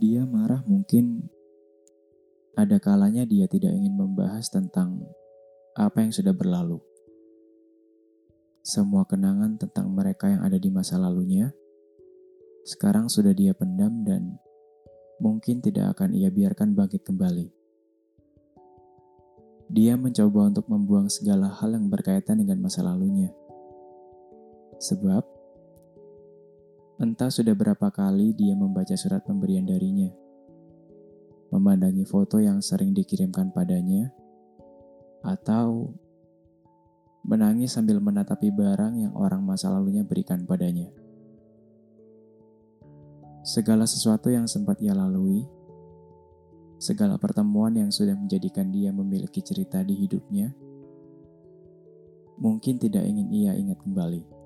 Dia marah mungkin ada kalanya dia tidak ingin membahas tentang apa yang sudah berlalu. Semua kenangan tentang mereka yang ada di masa lalunya sekarang sudah dia pendam dan mungkin tidak akan ia biarkan bangkit kembali. Dia mencoba untuk membuang segala hal yang berkaitan dengan masa lalunya. Sebab, entah sudah berapa kali dia membaca surat pemberian darinya, memandangi foto yang sering dikirimkan padanya, atau menangis sambil menatapi barang yang orang masa lalunya berikan padanya. Segala sesuatu yang sempat ia lalui, segala pertemuan yang sudah menjadikan dia memiliki cerita di hidupnya, mungkin tidak ingin ia ingat kembali.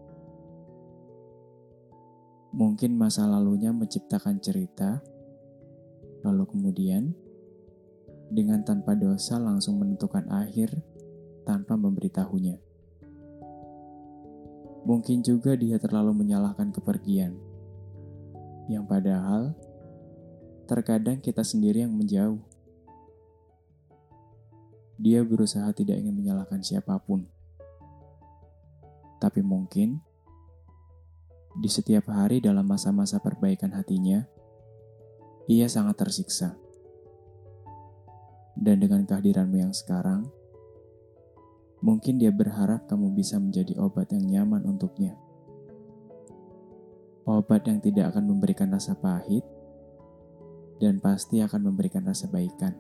Mungkin masa lalunya menciptakan cerita, lalu kemudian dengan tanpa dosa langsung menentukan akhir tanpa memberitahunya. Mungkin juga dia terlalu menyalahkan kepergian, yang padahal terkadang kita sendiri yang menjauh. Dia berusaha tidak ingin menyalahkan siapa pun, tapi mungkin di setiap hari dalam masa-masa perbaikan hatinya, ia sangat tersiksa. Dan dengan kehadiranmu yang sekarang, Mungkin dia berharap kamu bisa menjadi obat yang nyaman untuknya. Obat yang tidak akan memberikan rasa pahit dan pasti akan memberikan rasa baikan.